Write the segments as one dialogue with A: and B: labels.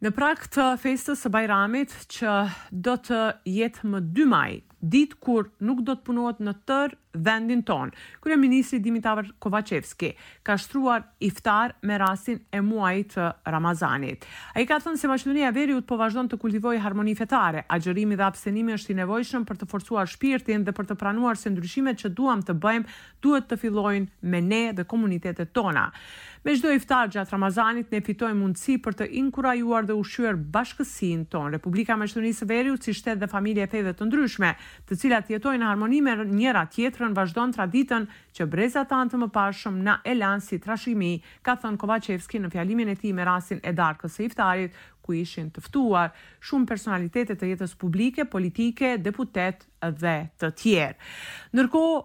A: Në prag të festës së Bajramit, që do të jetë më 2 maj, ditë kur nuk do të punohet në tërë vendin tonë, kryeministri Dimitar Kovaçevski ka shtruar iftar me rastin e muajit të Ramazanit. Ai ka thënë se Maqedonia e Veriut po vazhdon të kultivojë harmoni fetare. Agjërimi dhe abstenimi është i nevojshëm për të forcuar shpirtin dhe për të pranuar se ndryshimet që duam të bëjmë duhet të fillojnë me ne dhe komunitetet tona. Me çdo iftar gjatë Ramazanit ne fitojmë mundësi për të inkurajuar dhe ushqyer bashkësinë tonë. Republika e Maqedonisë së Veriut si shtet dhe familje e feve të ndryshme, të cilat jetojnë në harmoni me njëra-tjetrën, vazhdon traditën që brezat tanë të mëparshëm na e lanë si trashëgimi, ka thënë Kovaçevski në fjalimin e tij me rastin e darkës së iftarit, ku ishin të ftuar shumë personalitete të jetës publike, politike, deputetë dhe të tjerë. Ndërkohë,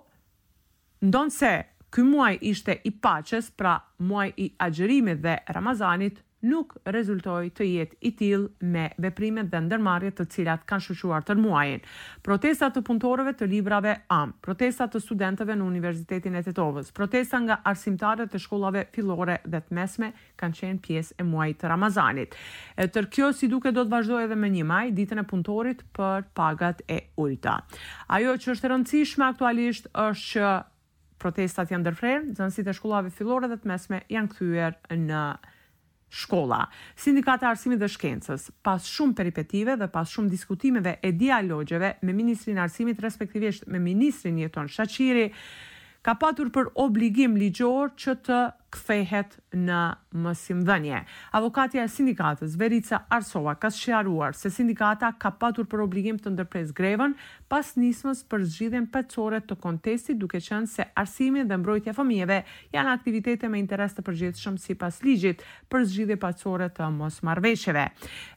A: ndonëse ky muaj ishte i paqes, pra muaj i agjërimit dhe Ramazanit, nuk rezultoi të jetë i tillë me veprimet dhe ndërmarrjet të cilat kanë shoqëruar tërë muajin, protesta të punëtorëve të librave amë, protesta të studentëve në Universitetin e Tetovës, protesta nga arsimtarët e shkollave fillore dhe të mesme kanë qenë pjesë e muajit të Ramazanit. E tërë kjo si duket do të vazhdojë edhe më një maj, ditën e punëtorit për pagat e ulëta. Ajo që është e rëndësishme aktualisht është që Protestat janë ndërprerë, nxënësit e shkollave fillore dhe të mesme janë kthyer në shkolla. Sindikata e Arsimit dhe Shkencës, pas shumë peripetive dhe pas shumë diskutimeve e dialogjeve me Ministrinë e Arsimit respektivisht me ministrin Jeton Shaqiri, ka patur për obligim ligjor që të kthehet në mësimdhënie. Avokatja e sindikatës, Verica Arsova ka sqaruar se sindikata ka patur për obligim të ndërpresë grevën pas nismës për zgjidhjen paqësore të kontestit duke qenë se arsimi dhe mbrojtja e fëmijëve janë aktivitete me interes të përgjithshëm sipas ligjit për zgjidhje paqësore të mosmarrëveshjeve.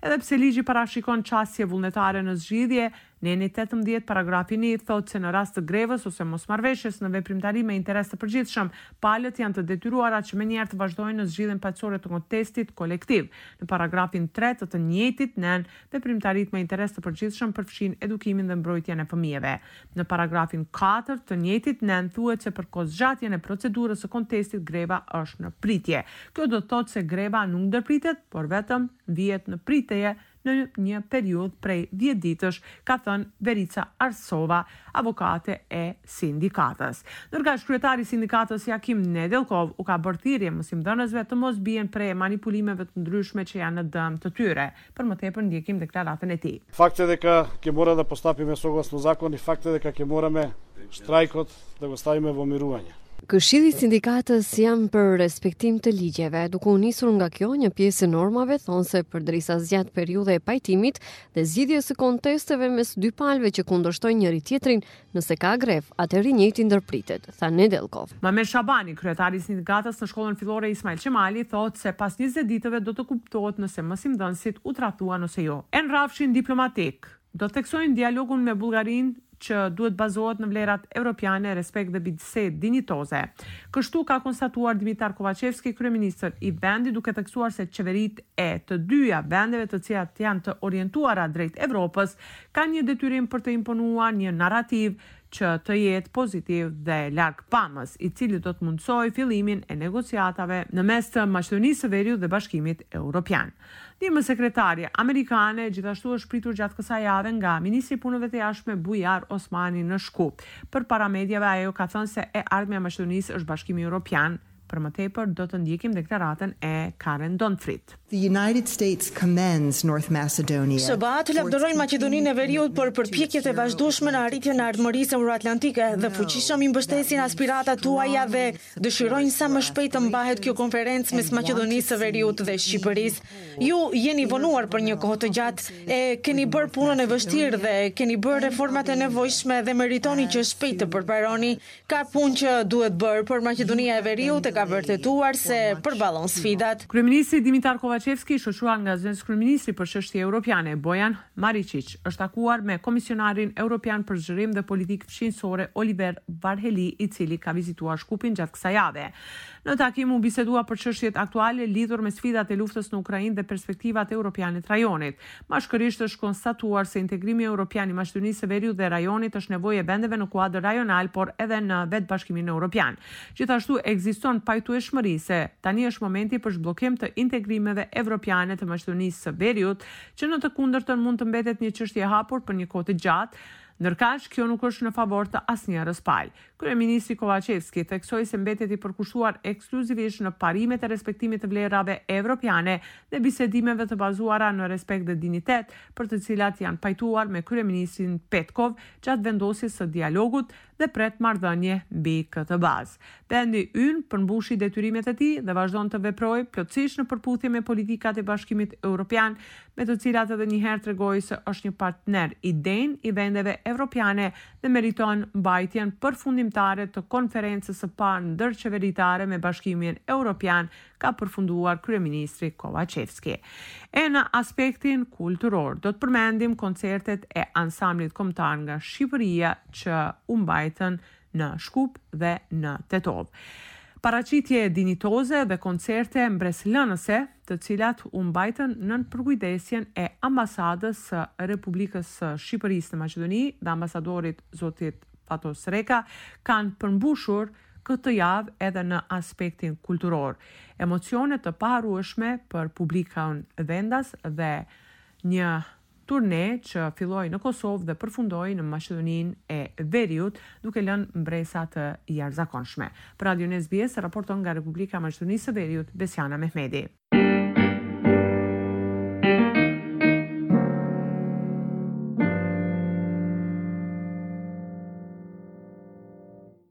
A: Edhe pse ligji parashikon qasje vullnetare në zgjidhje, Neni tetëmbëdhjetë paragrafi një thotë se në rast të grevës ose mosmarrëveshjes në veprimtari me interes të përgjithshëm, palët janë të detyruara që menjëherë të vazhdojnë në zgjidhjen paqësore të kontestit kolektiv. Në paragrafin tre të të njëjtit nen, veprimtaritë me interes të përgjithshëm përfshijnë edukimin dhe mbrojtjen e fëmijëve. Në paragrafin katër të njëjtit nen thuhet se për kohëzgjatjen e procedurës së kontestit greva është në pritje. Kjo do të thotë se greva nuk ndërpritet, por vetëm vihet në pritje. në një periudhë prej dhjetë ditësh, ka thënë Verica Arsova, avokate e sindikatës. Ndërkaq, kryetari i sindikatës Jakim Nedelkov u ka bërë thirrje mësimdhënësve të mos bien pre manipulimeve të ndryshme që janë në dëm të tyre. Për më tepër ndjekim deklaratën e tij.
B: Fakt e deka ke mora da postapime soglasno zakonot i fakt e deka ke morame shtrajkot. da go stavime vo miruvanje.
C: Këshilli i Sindikatës janë për Respektim të Ligjeve, duke u nisur nga kjo, një pjesë e normave thonë se përderisa zgjat periudha e pajtimit dhe zgjidhjes së kontesteve mes dy palëve që kundërshtojnë njëri-tjetrin, nëse ka grevë, atëherë i njëjti ndërpritet, tha Nedelkov.
A: Mamed Shabani, kryetari i Sindikatës në Shkollën Fillore Ismail Qemali, thotë se pas njëzet ditëve do të kuptohet nëse mësimdhënësit u tradhtuan ose jo. Në rrafshin diplomatik. Do të theksojnë dialogun me Bullgarinë që duhet bazohet në vlerat evropiane, respekt dhe bisedë dinjitoze. Kështu ka konstatuar Dimitar Kovaçevski, kryeministër i vendit, duke theksuar se qeveritë e të dyja vendeve të cilat janë të orientuara drejt Evropës kanë një detyrim për të imponuar një narrativ që të jetë pozitiv dhe largpamës, i cili do të mundësojë fillimin e negociatave në mes të Maqedonisë së Veriut dhe Bashkimit Europian. Ndihmëssekretarja amerikane gjithashtu është pritur gjatë kësaj jave nga ministri i Punëve të Jashtme Bujar Osmani në Shkup. Përpara mediave ajo ka thënë se e ardhmja e Maqedonisë është Bashkimi Europian. Për më tepër do të ndjekim deklaratën e Karen
D: Donfried.
E: SHBA-të lavdërojnë Maqedoninë e Veriut për përpjekjet e vazhdueshme në arritjen e ardhmërisë euroatlantike dhe fuqishëm i mbështesin aspiratat tuaja dhe Dëshirojnë sa më shpejt të mbahet kjo konferencë mes Maqedonisë së Veriut dhe Shqipërisë. Ju jeni vonuar për një kohë të gjatë, e keni bërë punën e vështirë dhe keni bërë reformat e nevojshme dhe meritoni që shpejt të përparoni. Ka punë që duhet bërë, por Maqedonia e Veriut e ka vërtetuar se përballon sfidat.
A: Kryeministri Dimitar Kovaçevski shoqëruar nga zëvendëskryeministri për Çështje Europiane, Bojan. Mariçiq është takuar me Komisionarin Europian për Zgjerim dhe Politikë Fqinjësore, Oliver Varhelyi, i cili ka vizituar Shkupin gjatë kësaj jave. Në takim u bisedua për çështjet aktuale lidhur me sfidat e luftës në Ukrainë dhe perspektivat europiane të rajonit. Bashkërisht është konstatuar se integrimi europian i Maqedonisë së Veriut dhe rajonit është nevojë e vendeve në kuadër rajonal, por edhe në vetë Bashkimin Europian. Gjithashtu ekziston pajtueshmëri se tani është momenti për zhbllokim të integrimeve evropiane të Maqedonisë së Veriut, që në të kundërtën mund të mbetet një çështje e hapur për një kohë të gjatë, ndërkaq kjo nuk është në favor të asnjërës palë. Kryeministri Kovaçevski theksoi se mbetet i përkushtuar ekskluzivisht në parimet e respektimit të vlerave evropiane dhe bisedimeve të bazuara në respekt dhe dinjitet, për të cilat janë pajtuar me kryeministrin Petkov gjatë vendosjes së dialogut dhe pret marrëdhënie mbi këtë bazë. Vendi ynë përmbushi detyrimet e tij dhe vazhdon të veprojë plotësisht në përputhje me politikat e Bashkimit Europian, me të cilat edhe një herë tregoi se është një partner i denjë i vendeve evropiane dhe meriton mbajtjen përfundimtare të Konferencës së parë ndërqeveritare me Bashkimin Europian ka përfunduar kryeministri Kovaçevski. E në aspektin kulturor, do të përmendim koncertet e Ansamblit Kombëtar nga Shqipëria që u mbajtën në Shkup dhe në Tetovë. Paraqitje dinjitoze dhe koncerte mbresëlënëse, të cilat u mbajtën nën përkujdesjen e Ambasadës së Republikës së Shqipërisë në Maqedoni dhe ambasadorit zotit Fatos Reka, kanë përmbushur këtë javë edhe në aspektin kulturor, emocione të paharrueshme për publikun vendas dhe një turne që filloi në Kosovë dhe përfundoi në Maqedoninë e Veriut, duke lënë mbresa të jashtëzakonshme. Për Radion SBS raporton nga Republika e Maqedonisë së Veriut, Besiana Mehmedi.